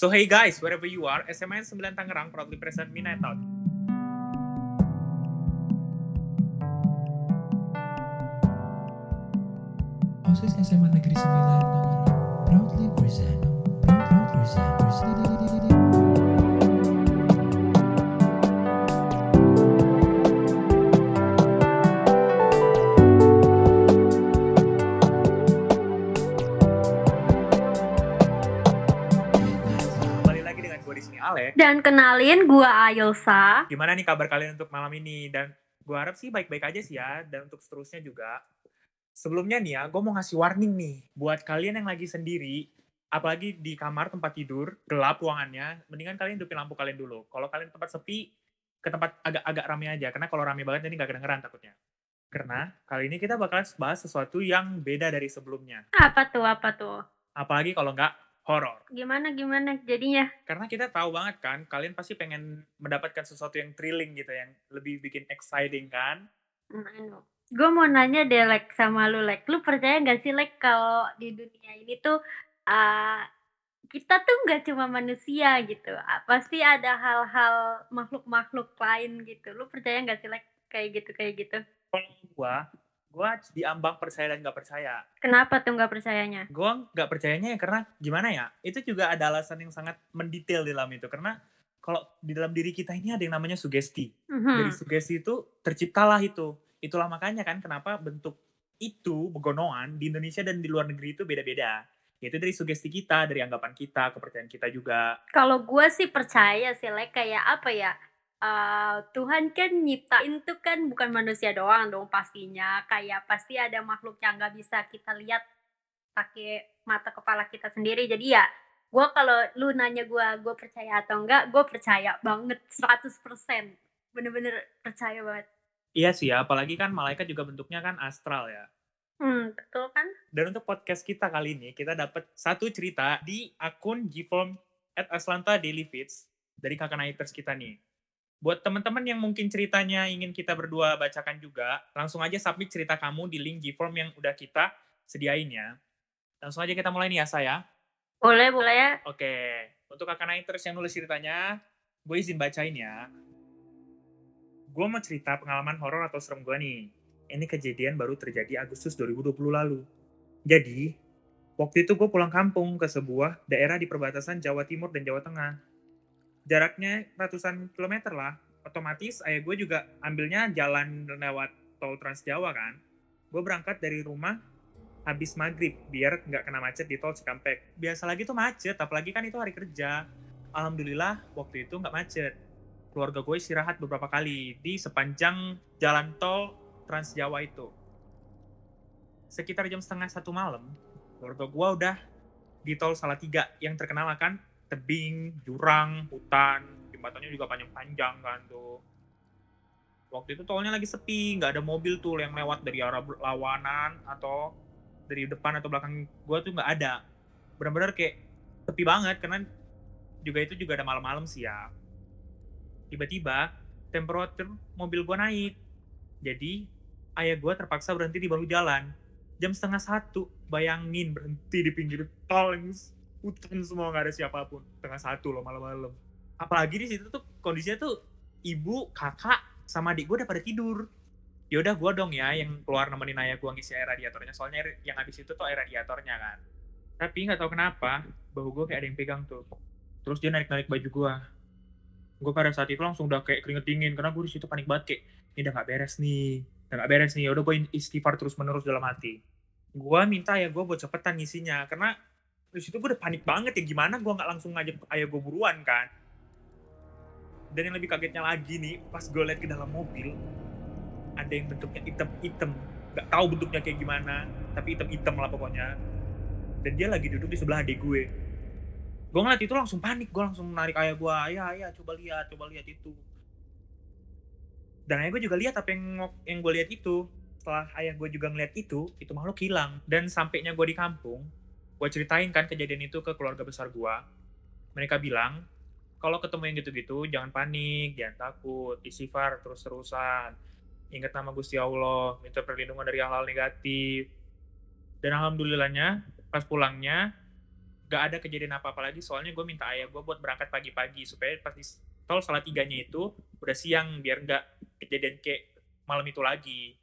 So hey guys, wherever you are, SMN 9 Tangerang proudly present Midnight Out. OSIS SMA Negeri 9 Tangerang proudly present proud proud present present Ale. Dan kenalin gua Ayelsa. Gimana nih kabar kalian untuk malam ini? Dan gue harap sih baik-baik aja sih ya. Dan untuk seterusnya juga. Sebelumnya nih ya, gue mau ngasih warning nih. Buat kalian yang lagi sendiri, apalagi di kamar tempat tidur, gelap ruangannya, mendingan kalian hidupin lampu kalian dulu. Kalau kalian tempat sepi, ke tempat agak-agak rame aja. Karena kalau rame banget ini gak kedengeran takutnya. Karena kali ini kita bakalan bahas sesuatu yang beda dari sebelumnya. Apa tuh? Apa tuh? Apalagi kalau nggak horor. Gimana gimana jadinya? Karena kita tahu banget kan, kalian pasti pengen mendapatkan sesuatu yang thrilling gitu, yang lebih bikin exciting kan? Gue mau nanya deh Lek sama lu Lek. Lu percaya gak sih Lek kalau di dunia ini tuh uh, kita tuh nggak cuma manusia gitu. Ah, Pasti ada hal-hal makhluk-makhluk lain gitu. Lu percaya gak sih Lek kayak gitu kayak gitu? Kalau gua, gua diambang percaya dan nggak percaya. Kenapa tuh nggak percayanya? Gua nggak percayanya ya karena gimana ya? Itu juga ada alasan yang sangat mendetail di dalam itu. Karena kalau di dalam diri kita ini ada yang namanya sugesti. Mhm. Dari sugesti itu terciptalah itu. Itulah makanya kan kenapa bentuk itu begonoan di Indonesia dan di luar negeri itu beda-beda. Yaitu dari sugesti kita, dari anggapan kita, kepercayaan kita juga. Kalau gue sih percaya sih, like kayak apa ya? Eh, Tuhan kan nyiptain tuh kan bukan manusia doang dong pastinya. Kayak pasti ada makhluk yang nggak bisa kita lihat pakai mata kepala kita sendiri. Jadi ya, gue kalau lu nanya gue, gue percaya atau enggak, gue percaya banget 100%. Bener-bener percaya banget. Iya sih ya, apalagi kan malaikat juga bentuknya kan astral ya. Hmm, betul kan? Dan untuk podcast kita kali ini, kita dapat satu cerita di akun Gform at Aslanta Daily Feeds dari kakak Nighters kita nih. Buat teman-teman yang mungkin ceritanya ingin kita berdua bacakan juga, langsung aja submit cerita kamu di link Gform yang udah kita sediain ya. Langsung aja kita mulai nih ya saya. Boleh, boleh ya. Oke, untuk kakak Nighters yang nulis ceritanya, gue izin bacain ya. Gue mau cerita pengalaman horor atau serem gue nih. Ini kejadian baru terjadi Agustus 2020 lalu. Jadi, waktu itu gue pulang kampung ke sebuah daerah di perbatasan Jawa Timur dan Jawa Tengah. Jaraknya ratusan kilometer lah. Otomatis ayah gue juga ambilnya jalan lewat tol Trans Jawa kan. Gue berangkat dari rumah habis maghrib biar nggak kena macet di tol Cikampek. Biasa lagi tuh macet, apalagi kan itu hari kerja. Alhamdulillah waktu itu nggak macet. Keluarga gue istirahat beberapa kali di sepanjang jalan tol Trans Jawa itu. Sekitar jam setengah satu malam, keluarga gue udah di tol Salatiga yang terkenal akan tebing, jurang, hutan, jembatannya juga panjang-panjang kan tuh. Waktu itu tolnya lagi sepi, nggak ada mobil tuh yang lewat dari arah berlawanan atau dari depan atau belakang gue tuh nggak ada. Benar-benar kayak sepi banget karena juga itu juga ada malam-malam sih ya. Tiba-tiba temperatur mobil gue naik. Jadi ayah gue terpaksa berhenti di bahu jalan. Jam setengah satu, bayangin berhenti di pinggir tol yang hutan semua nggak ada siapa pun. Setengah satu loh malam-malam. Apalagi di situ tuh kondisinya tuh ibu, kakak, sama adik gue udah pada tidur. Yaudah gue dong ya yang keluar nemenin ayah gue ngisi air radiatornya. Soalnya yang habis itu tuh air radiatornya kan. Tapi nggak tahu kenapa, bahu gue kayak ada yang pegang tuh. Terus dia narik-narik baju gue. Gue pada saat itu langsung udah kayak keringet dingin karena gue di situ panik banget kayak ini udah nggak beres nih, udah nggak beres nih. Udah gue istighfar terus menerus dalam hati. Gue minta ya gue buat cepetan ngisinya karena di situ gue udah panik banget ya gimana gue nggak langsung ngajak ayah gue buruan kan. Dan yang lebih kagetnya lagi nih, pas gue liat ke dalam mobil, ada yang bentuknya hitam-hitam, nggak tahu bentuknya kayak gimana, tapi hitam-hitam lah pokoknya. Dan dia lagi duduk di sebelah adik gue. Gue ngeliat itu langsung panik, gue langsung narik ayah gue, ayah, ayah, coba lihat, coba lihat itu. Dan ayah gue juga lihat apa yang yang gue lihat itu. Setelah ayah gue juga ngeliat itu, itu makhluk hilang. Dan sampainya gue di kampung, gue ceritain kan kejadian itu ke keluarga besar gue. Mereka bilang, kalau ketemu yang gitu-gitu, jangan panik, jangan takut, istighfar terus-terusan. Ingat nama Gusti Allah, minta perlindungan dari hal-hal negatif. Dan alhamdulillahnya, pas pulangnya, gak ada kejadian apa-apa lagi soalnya gue minta ayah gue buat berangkat pagi-pagi supaya pas di tol salah tiganya itu udah siang biar nggak kejadian kayak malam itu lagi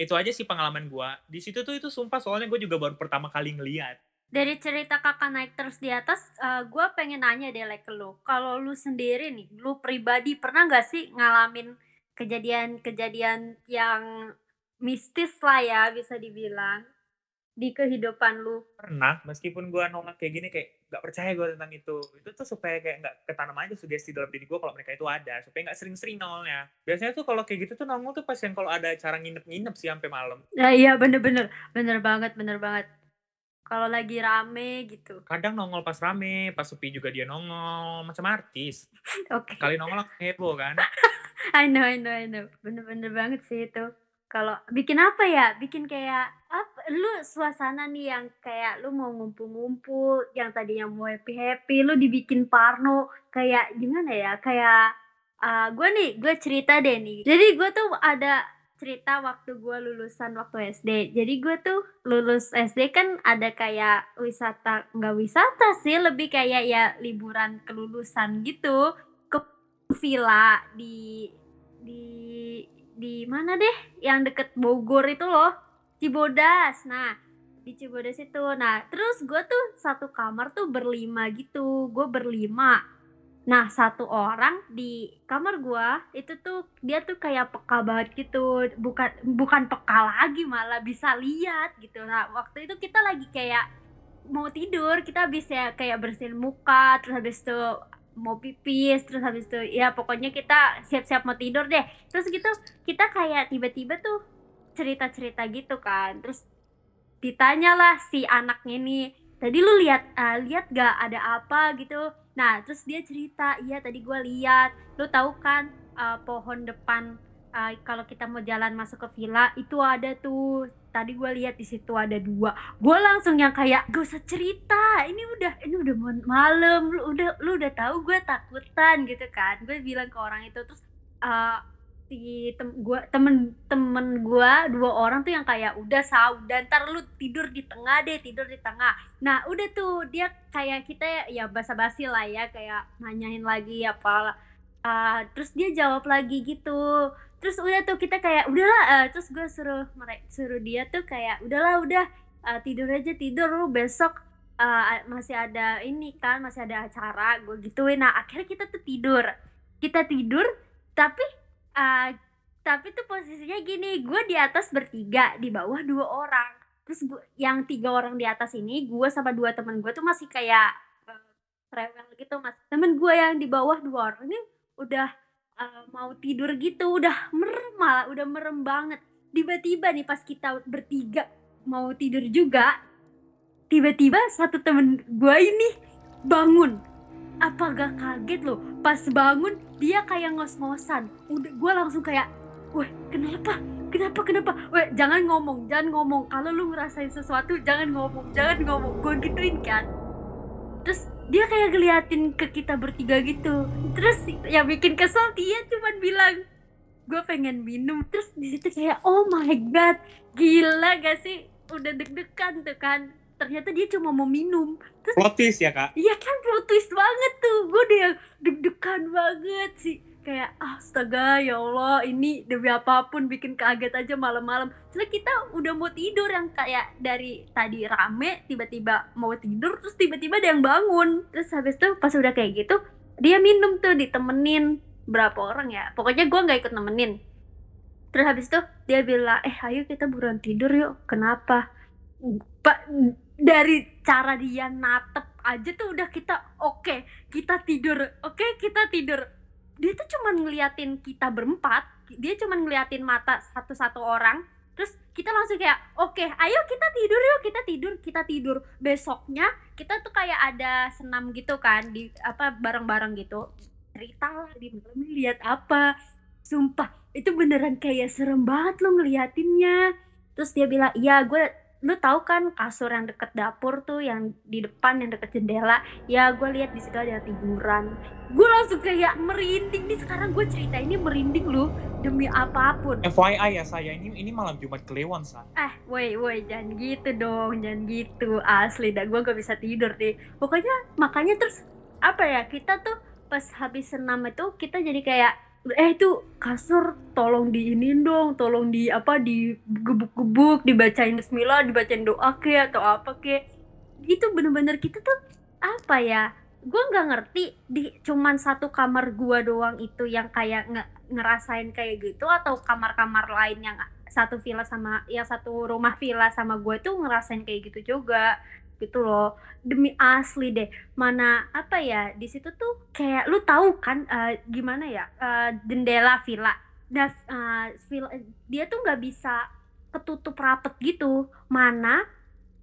itu aja sih pengalaman gue di situ tuh itu sumpah soalnya gue juga baru pertama kali ngeliat Dari cerita kakak naik terus di atas, eh, gue pengen nanya deh like ke lu. Kalau lu sendiri nih, lu pribadi pernah nggak sih ngalamin kejadian-kejadian yang mistis lah ya bisa dibilang di kehidupan lu? pernah meskipun gue nolak kayak gini kayak nggak percaya gue tentang itu itu tuh supaya kayak nggak ketanam aja sugesti dalam diri gue kalau mereka itu ada supaya nggak sering-sering nongolnya biasanya tuh kalau kayak gitu tuh nongol tuh pas yang kalau ada acara nginep-nginep sih sampai malam Nah, iya bener-bener, bener banget, bener banget. Kalau lagi rame gitu. kadang nongol pas rame pas sepi juga dia nongol macam artis Oke. kali nongol heboh kan I know, I know, I know. Bener-bener banget sih itu. Kalau bikin apa ya? Bikin kayak apa? Lu suasana nih yang kayak lu mau ngumpul-ngumpul, yang tadinya mau happy-happy, lu dibikin parno. Kayak gimana ya? Kayak gue nih, gue cerita deh nih. Jadi gue tuh ada cerita waktu gue lulusan waktu SD. Jadi gue tuh lulus SD kan ada kayak wisata, nggak wisata sih, lebih kayak ya liburan kelulusan gitu. Ke villa di di di mana deh? Yang deket Bogor itu loh Cibodas. Nah di Cibodas itu. Nah terus gue tuh satu kamar tuh berlima gitu. Gue berlima nah satu orang di kamar gue itu tuh dia tuh kayak peka banget gitu. Bukan bukan peka lagi malah bisa lihat gitu. Nah waktu itu kita lagi kayak mau tidur kita bisa kayak bersihin muka terus habis itu mau pipis terus habis itu ya pokoknya kita siap-siap mau tidur deh. Terus gitu kita kayak tiba-tiba tuh cerita-cerita gitu kan. Terus ditanyalah si anaknya nih tadi lu lihat eh, lihat gak ada apa gitu nah terus dia cerita iya tadi gua lihat lu tahu kan eh, pohon depan eh, kalau kita mau jalan masuk ke villa itu ada tuh. Tadi gua lihat di situ ada dua. Gue langsung yang kayak gak usah cerita ini udah ini udah malam. Lu udah lu udah tahu gue takutan gitu kan. Gue bilang ke orang itu terus eh, si tem gua temen temen gue dua orang tuh yang kayak udah sah udah ntar lu tidur di tengah deh tidur di tengah. Nah udah tuh dia kayak kita ya basa-basi lah ya kayak nanyain lagi apa eh, terus dia jawab lagi gitu. Terus udah tuh kita kayak udahlah eh, terus gue suruh mereka suruh dia tuh kayak udahlah udah eh, tidur aja tidur lu besok eh, masih ada ini kan masih ada acara gue gituin. Nah akhirnya kita tuh tidur. Kita tidur tapi eh, tapi tuh posisinya gini gue di atas bertiga di bawah dua orang. Terus gua, yang tiga orang di atas ini gue sama dua teman gue tuh masih kayak eh, rewel gitu mas. Temen gue yang di bawah dua orang ini udah eh, mau tidur gitu udah merem malah udah merem banget. Tiba-tiba nih pas kita bertiga mau tidur juga tiba-tiba satu temen gue ini bangun apa gak kaget loh pas bangun dia kayak ngos-ngosan. Udah gue langsung kayak wah kenapa? Kenapa kenapa? Weh jangan ngomong jangan ngomong. Kalau lu ngerasain sesuatu jangan ngomong jangan ngomong. Gue gituin kan? Terus dia kayak ngeliatin ke kita bertiga gitu. Terus yang bikin kesel dia cuman bilang gue pengen minum. Terus di situ kayak oh my god gila gak sih? Udah deg-degan tuh kan ternyata dia cuma mau minum. Terus plot twist ya kak? Iya kan plot twist banget tuh. Gue udah deg-degan banget sih. Kayak astaga ya Allah Ini demi apa pun bikin kaget aja malam-malam. Soalnya kita udah mau tidur yang kayak dari tadi rame Tiba-tiba mau tidur terus tiba-tiba ada yang bangun. Terus habis itu pas udah kayak gitu Dia minum tuh ditemenin Berapa orang ya. Pokoknya gue gak ikut nemenin. Terus habis itu dia bilang Eh ayo kita buruan tidur yuk. Kenapa? Pak dari cara dia natep aja tuh udah kita oke kita tidur oke kita tidur. Dia tuh cuman ngeliatin kita berempat dia cuman ngeliatin mata satu-satu orang terus kita langsung kayak oke ayo kita tidur yuk kita tidur kita tidur. Besoknya kita tuh kayak ada senam gitu kan di apa bareng-bareng gitu. Cerita lah di malam lihat apa. Sumpah itu beneran kayak serem banget lo ngeliatinnya. Terus dia bilang iya gue lu tahu kan kasur yang deket dapur tuh yang di depan yang deket jendela? Ya gue lihat di situ ada tiduran. Gue langsung kayak merinding. Nih sekarang gue cerita ini merinding lu demi apa pun. FYI ya saya. Ini ini malam Jumat Kliwon sa. eh woi woi jangan gitu dong jangan gitu. Asli dah gue gak bisa tidur deh. Pokoknya makanya terus apa ya kita tuh pas habis senam itu kita jadi kayak eh itu kasur tolong diinin dong tolong di apa di gebuk-gebuk dibacain bismillah dibacain doa ke atau apa ke. Itu bener-bener kita tuh apa ya gue nggak ngerti di cuman satu kamar gua doang itu yang kayak nge ngerasain kayak gitu atau kamar-kamar lain yang satu villa sama yang satu rumah villa sama gue tuh ngerasain kayak gitu juga gitu loh. Demi asli deh. Mana apa ya di situ tuh kayak lu tahu kan eh, gimana ya eh, jendela villa. Nah eh, villa dia tuh nggak bisa ketutup rapet gitu. Mana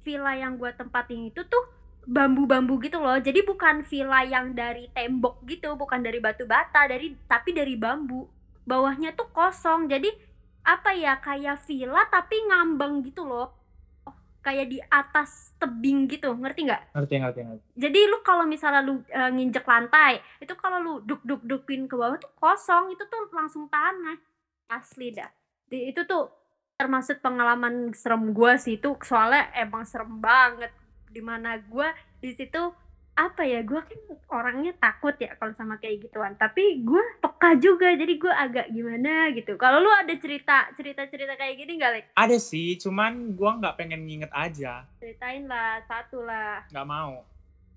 villa yang gua tempatin itu tuh bambu-bambu gitu loh. Jadi bukan villa yang dari tembok gitu bukan dari batu bata dari tapi dari bambu. Bawahnya tuh kosong. Jadi apa ya kayak villa tapi ngambang gitu loh kayak di atas tebing gitu ngerti nggak? Ngerti ngerti ngerti. jadi lu kalau misalnya lu e, nginjek lantai itu kalau lu duk duk dukin ke bawah tuh kosong itu tuh langsung tanah. Asli dah. Di- itu tuh termasuk pengalaman serem gua sih itu soalnya emang serem banget. Di mana gua di situ apa ya gua kan orangnya takut ya kalau sama kayak gituan tapi gua peka juga jadi gua agak gimana gitu kalau lu ada cerita cerita cerita kayak gini nggak Lek? Ada sih, cuman gua nggak pengen nginget aja, ceritain lah satu lah nggak mau.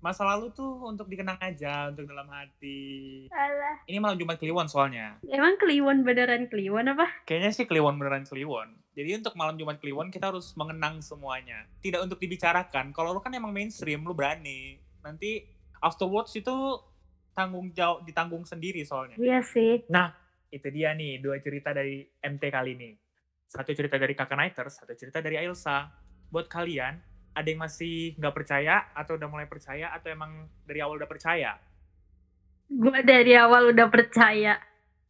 Masa lalu tuh untuk dikenang aja, untuk dalam hati. Alah. Ini malam Jumat Kliwon soalnya. emang kliwon beneran kliwon apa Kayaknya sih Kliwon beneran Kliwon. Jadi untuk malam Jumat Kliwon kita harus mengenang semuanya. Tidak untuk dibicarakan. Kalau lu kan emang mainstream, lu berani. Nanti afterwards itu tanggung jawab ditanggung sendiri soalnya. iya sih Itu dia nih dua cerita dari MT kali ini. Satu cerita dari Kakak Nighters, satu cerita dari Ailsa. Buat kalian, ada yang masih nggak percaya atau udah mulai percaya atau emang dari awal udah percaya? gue dari awal udah percaya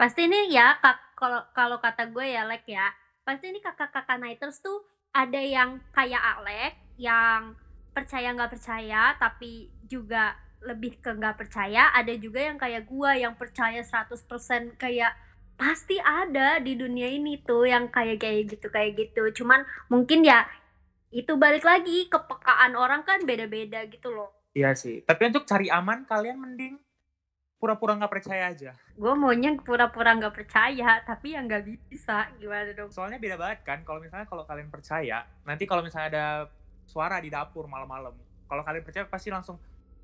pasti ini ya kak kalau kalau kata gue ya Lek ya pasti ini kakak-kakak Nighters tuh ada yang kayak Alek yang percaya nggak percaya tapi juga lebih ke nggak percaya ada juga yang kayak gue yang percaya 100% kayak pasti ada di dunia ini tuh yang kayak kayak gitu kayak gitu cuman mungkin ya itu balik lagi kepekaan orang kan beda-beda gitu loh Iya sih. Tapi untuk cari aman, kalian mending pura-pura nggak percaya aja. gue maunya pura-pura nggak percaya tapi ya nggak bisa gimana dong Soalnya beda banget kan, kalau misalnya kalau kalian percaya, nanti kalau misalnya ada suara di dapur malam-malam, kalau kalian percaya pasti langsung,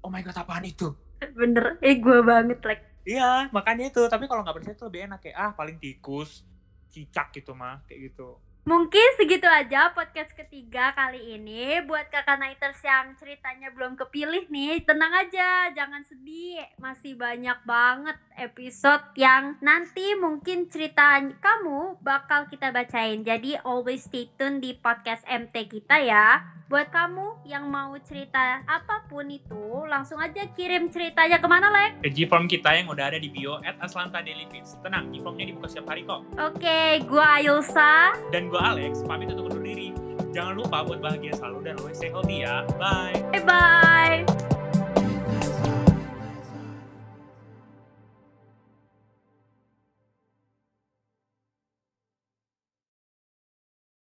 oh my god apaan itu? bener eh gue banget like Iya, makanya itu. Tapi kalau nggak percaya itu lebih enak kayak ah paling tikus, cicak gitu mah, kayak gitu. Mungkin segitu aja podcast ketiga kali ini buat kakak Nighters yang ceritanya belum kepilih nih tenang aja jangan sedih masih banyak banget episode yang nanti mungkin cerita kamu bakal kita bacain jadi always stay tune di podcast MT kita ya buat kamu yang mau cerita apa pun itu langsung aja kirim ceritanya ke mana Lek? Ke G-Form kita yang udah ada di bio at Aslanta Daily Fix. Tenang, G-Formnya dibuka setiap hari kok. Oke, gua Ayulsa. Dan gue Alex, pamit untuk undur diri. Jangan lupa buat bahagia selalu dan always stay healthy ya. Bye! Bye bye.